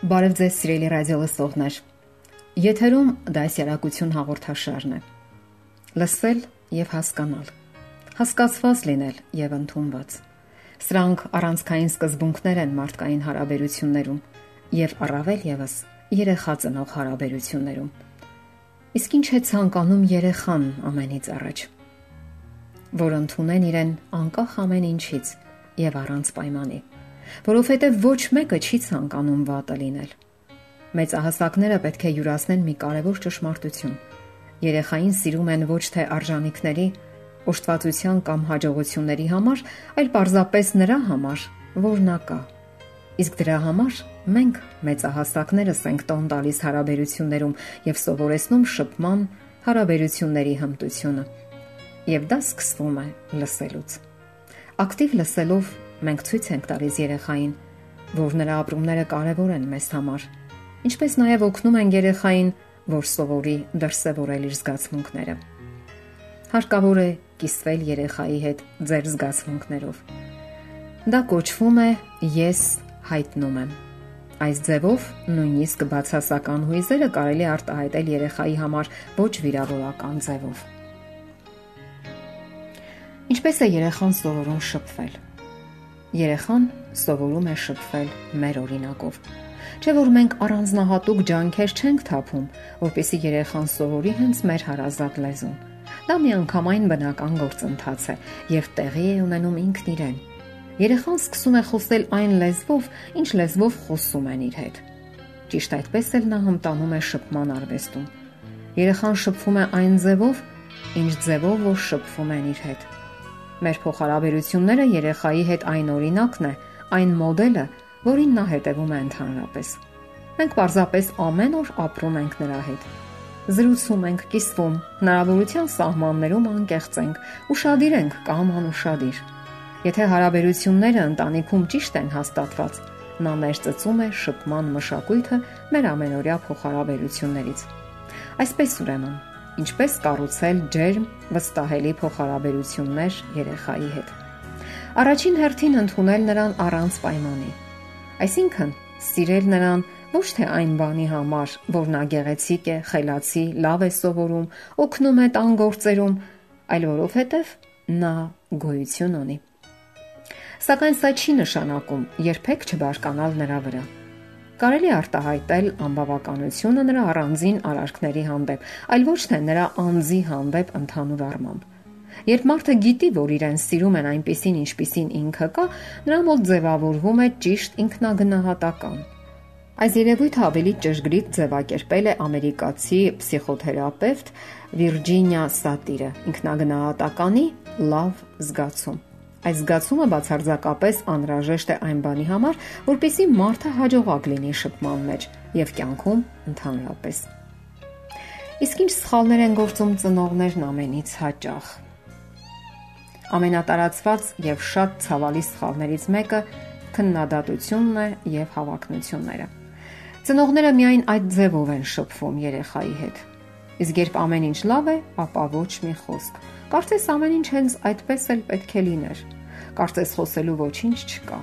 Բարև ձեզ սիրելի ռադիո լսողներ։ Եթերում դասյարակություն հաղորդաշարն է։ Լսել եւ հասկանալ։ Հասկացված լինել եւ ընդունված։ Սրանք առանցքային սկզբունքներ են մարդկային հարաբերություններում եւ առավել եւս երեխա ծնող հարաբերություններում։ Իսկ ինչ է ցանկանում երեխան ամենից առաջ։ Որ ընդունեն իրեն անկախ ամեն ինչից եւ առանց պայմանի որովհետև ոչ մեկը չի ցանկանում վատը լինել։ Մեծահասակները պետք է յուրացնեն մի կարևոր ճշմարտություն։ Երեխային սիրում են ոչ թե արժանինքների, օժտվածության կամ հաջողությունների համար, այլ պարզապես նրա համար, որ նա կա։ Իսկ դրա համար մենք մեծահասակներս ենք տոն տալիս հարաբերություններում եւ սովորեցնում շփման հարաբերությունների հմտությունը։ Եվ դա սկսվում է լսելուց։ Ակտիվ լսելով մենք ցույց ենք տալիս երեխային, որ նրա ապրումները կարևոր են մեզ համար, ինչպես նաև օգնում են երեխային, որ սովորի դրսևորել իր զգացմունքները։ Հարկավոր է կիսվել երեխայի հետ ձեր զգացմունքներով։ Դա կոչվում է ես հայտնում եմ։ Այս ձևով նույնիսկ բացասական հույզերը կարելի արտահայտել երեխայի համար ոչ վիրավորական ձևով։ Ինչպես է երեխան սովորում շփվել։ Երեխան սովորում է շփվել մեր օրինակով։ Չէ որ մենք առանձնահատուկ ջանքեր չենք թափում, որպեսզի երեխան սովորի հենց մեր հարազատ լեզուն։ Դա միանգամայն բնական գործընթաց է եւ տեղի է ունենում ինքն իրեն։ Երեխան սկսում է խոսել այն լեզվով, ինչ լեզվով խոսում են իր հետ։ Ճիշտ այդպես էլ նա հմտանում է շփման արվեստում։ Երեխան շփվում է այն ձևով, ինչ ձևով որ շփվում են իր հետ։ Մեր փոխհարաբերությունները երեխայի հետ այն օրինակն է, այն մոդելը, որին նա հետևում է ընդհանրապես։ Մենք պարզապես ամեն օր ապրում ենք նրա հետ։ Զրուցում ենք, կիսվում, հնարավորության սահմաններում անկեղծ ենք, ուրشادիր ենք կամ անուրشادիր։ Եթե հարաբերությունները ընտանիքում ճիշտ են հաստատված, նա ներծծում է շփման մշակույթը մեր ամենօրյա փոխհարաբերություններից։ Այսպես ուրեմն, ինչպես կառուցել ջերմ, վստահելի փոխհարաբերություններ երեխայի հետ։ Առաջին հերթին ընդունել նրան առանց պայմանի։ Այսինքն, սիրել նրան ոչ թե այն բանի համար, որ նա գեղեցիկ է, խելացի, լավ է սովորում, օգնում է տան գործերում, այլ որովհետև նա գոյություն ունի։ Սակայն սա չի նշանակում երբեք չբարկանալ նրա վրա։ Կարելի արտահայտել անբավականությունը նրա առանձին արարքների հանդեպ, այլ ոչ թե նրա անձի հանդեպ ընդհանուր առմամբ։ Երբ մարդը գիտի, որ իրեն սիրում են այնպեսին, ինչպեսին ինքը կա, նրա մոտ ձևավորվում է ճիշտ ինքնագնահատական։ Այս երևույթը ավելի ճշգրիտ ձևակերպել է ամերիկացի փսիխոթերապևտ Վիրջինիա Սատիրը ինքնագնահատականի լավ զգացում։ Այս զգացումը բացարձակապես անհրաժեշտ է այն բանի համար, որպեսզի մարդը հաջողակ լինի շփման մեջ եւ կյանքում ընդհանրապես։ Իսկ ինչ սխալներ են գործում ծնողներն ամենից հաճախ։ Ամենատարածված եւ շատ ցավալի սխալներից մեկը քննադատությունն է եւ հավակնությունները։ Ծնողները միայն այդ ձևով են շփվում երեխայի հետ։ Իսկ երբ ամեն ինչ լավ է, ապա ոչ մի խոսք Կարծես ամեն ինչ հենց այդպես էլ պետք է լիներ։ Կարծես խոսելու ոչինչ չկա։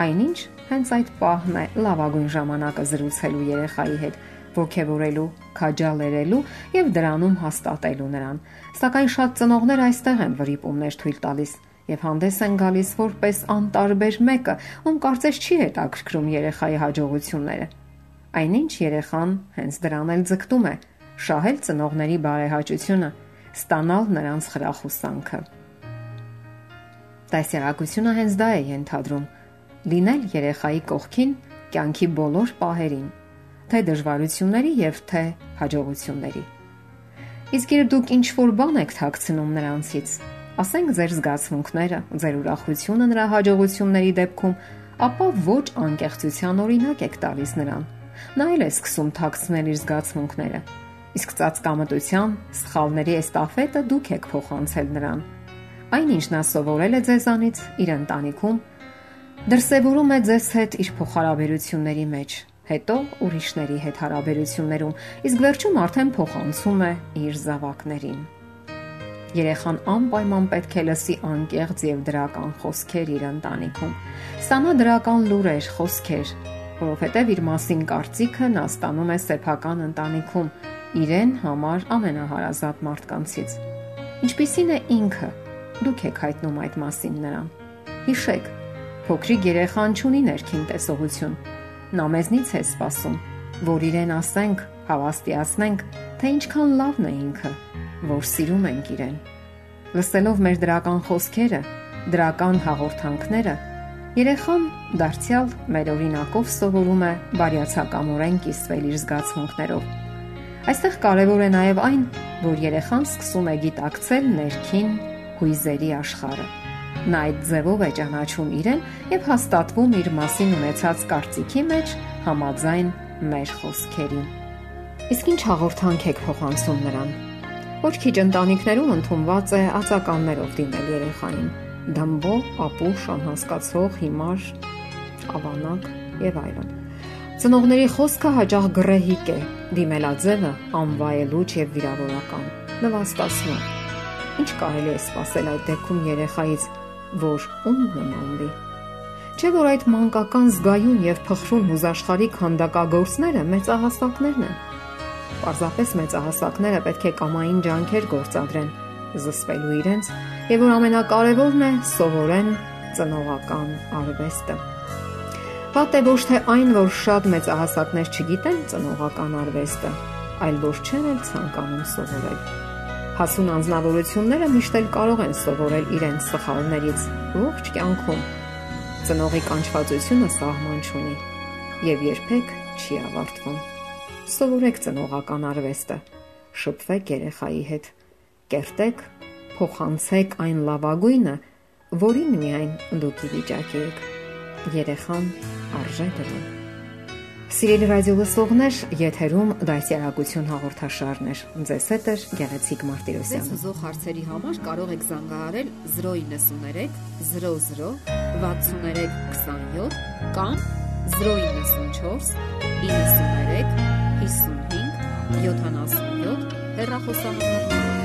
Այնինչ հենց այդ պահն է լավագույն ժամանակը զրուցելու երեխայի հետ, ողջևորելու, քաջալերելու եւ դրանում հաստատելու նրան։ Սակայն շատ ծնողներ այստեղ են վրիպումներ թույլ տալիս եւ հանդես են գալիս որպես անտարբեր մեկը, ում կարծես չի հետաքրքրում երեխայի հաջողությունները։ Այնինչ երեխան հենց դրան էլ ձգտում է՝ շահել ծնողների բարեհաճությունը ստանալ նրանց խրախուսանքը։ Դասերակցությունը հենց դա է ենթադրում՝ լինել երեխայի կողքին կյանքի բոլոր պահերին, թե դժվարությունների եւ թե հաջողությունների։ Իսկ երբ դուք ինչ որ բան եք թաքցնում նրանցից, ասենք ձեր զգացմունքները, ձեր ուրախությունը նրա հաջողությունների դեպքում, ապա ոչ անկեղծության օրինակ եք տալիս նրան։ Նա էլ է սկսում թաքցնել իր զգացմունքները։ Իսկ ծածկամտության, սխալների էստաֆետը դուք եք փոխանցել նրան։ Այնինչ նա սովորել է ձեզանից իր ընտանիքում, դրսևորում է ձեզ հետ իր փոխհարաբերությունների մեջ, հետո ուրիշների հետ հարաբերություններում, իսկ վերջում արդեն փոխանցում է իր զավակներին։ Երեխան անպայման պետք է լսի անկեղծ եւ դրական խոսքեր իր ընտանիքում։ Ստանա դրական լուրեր, խոսքեր, որովհետեւ իր մասին կարծիքը նա ստանում է սեփական ընտանիքում իրեն համար ամենահարազատ մարդկանցից։ Ինչպիսին է ինքը։ Դուք եք հայտնում այդ մասին նրան։ Հիշեք, փոքրիկ երեխան ունի ներքին տեսողություն։ Նա մեզնից է սպասում, որ իրեն ասենք, հավաստիացնենք, թե ինչքան լավն է ինքը որ սիրում ենք իրեն։ Լսելով մեր դրական խոսքերը, դրական հաղորդանքները, երեխան դարձյալ մեր օրինակով սովորում է բարյացակամորեն կիսվել իր զգացմունքներով։ Այստեղ կարևոր է նաև այն, որ երեխան սկսում է գիտակցել ներքին հույզերի աշխարհը։ Նա այդ ձևով է ճանաչում իրեն եւ հաստատվում իր մասին ունեցած կարծիքի մեջ համաձայն մեր խոսքերին։ Իսկ ինչ հաղորդանք եք փոխանցում նրան։ Ոչ քիչ ընտանիքներում ընդունված է ածականներով դիմել երեխային՝ դամբո, ապուշ, անհասկացող, հիմար, ավանակ եւ այլն։ Ծնողների խոսքը հաճախ գրեհիկ է, դիմելաձևը անվայելուչ եւ վիրավորական, նվաստացնող։ Ինչ կարելի է սпасել այդ դեպքում երեխայից, որ ում նմանվի։ Չէ՞ որ այդ մանկական զգայուն եւ փխրուն հուզաշխարհիկ հանդակագործները մեծահասակներն են։ Պարզապես մեծահասակները պետք է կամային ջանքեր գործադրեն զսպելու իրենց եւ որ ամենակարևորն է սովորեն ծնողական արվեստը։ Պատե ոչ թե այն, որ շատ մեծահասակներ չգիտեն ծնողական արվեստը, այլ որ չեն էլ ցանկանում սովորել։ Հասուն անznավորությունները միշտ էլ կարող են սովորել իրենց սխալներից ողջ կյանքում։ Ծնողի կանչվածությունը սահման չունի եւ երբեք չի ավարտվում սովորեք ծնողական արվեստը։ Շփվեք երեխայի հետ։ Կերտեք, փոխանցեք այն լավագույնը, որին միայն դուք ի վիճակի եք։ Երեխան արժե դրան։ Սիրելի ռադիո լսողներ, եթերում դասյարակություն հաղորդաշարն է։ Ձեզ հետ է Գեղեցիկ Մարտիրոսյանը։ Ձեզ ուզող հարցերի համար կարող եք զանգահարել 093 00 63 27 կամ 094 93 55 77 հեռախոսահամարով